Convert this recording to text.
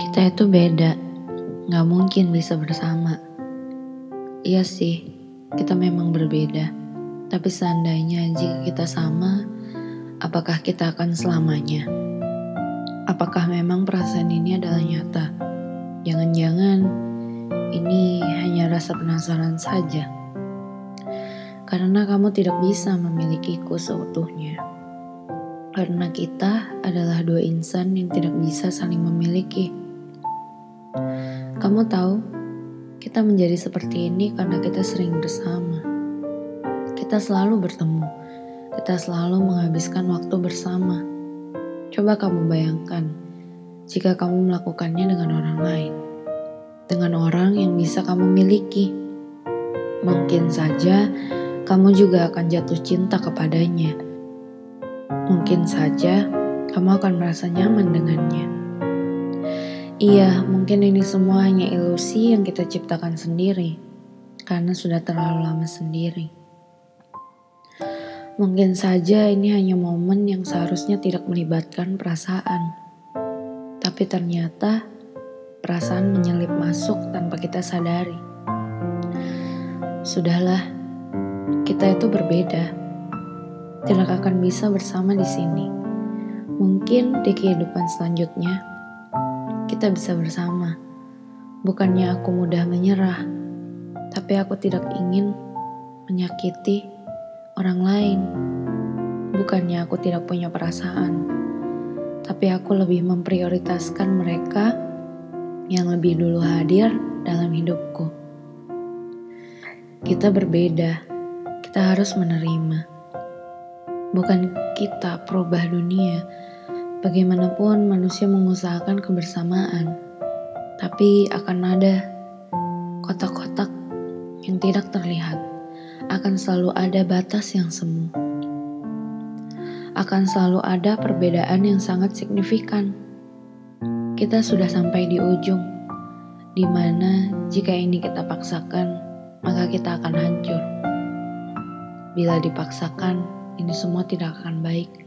Kita itu beda, gak mungkin bisa bersama. Iya sih, kita memang berbeda. Tapi seandainya jika kita sama, apakah kita akan selamanya? Apakah memang perasaan ini adalah nyata? Jangan-jangan ini hanya rasa penasaran saja. Karena kamu tidak bisa memilikiku seutuhnya. Karena kita adalah dua insan yang tidak bisa saling memiliki. Kamu tahu, kita menjadi seperti ini karena kita sering bersama. Kita selalu bertemu, kita selalu menghabiskan waktu bersama. Coba kamu bayangkan, jika kamu melakukannya dengan orang lain, dengan orang yang bisa kamu miliki, mungkin saja kamu juga akan jatuh cinta kepadanya. Mungkin saja kamu akan merasa nyaman dengannya. Iya, mungkin ini semua hanya ilusi yang kita ciptakan sendiri karena sudah terlalu lama sendiri. Mungkin saja ini hanya momen yang seharusnya tidak melibatkan perasaan, tapi ternyata perasaan menyelip masuk tanpa kita sadari. Sudahlah, kita itu berbeda, tidak akan bisa bersama di sini. Mungkin di kehidupan selanjutnya kita bisa bersama. Bukannya aku mudah menyerah, tapi aku tidak ingin menyakiti orang lain. Bukannya aku tidak punya perasaan, tapi aku lebih memprioritaskan mereka yang lebih dulu hadir dalam hidupku. Kita berbeda, kita harus menerima. Bukan kita perubah dunia, Bagaimanapun manusia mengusahakan kebersamaan, tapi akan ada kotak-kotak yang tidak terlihat. Akan selalu ada batas yang semu. Akan selalu ada perbedaan yang sangat signifikan. Kita sudah sampai di ujung, di mana jika ini kita paksakan, maka kita akan hancur. Bila dipaksakan, ini semua tidak akan baik.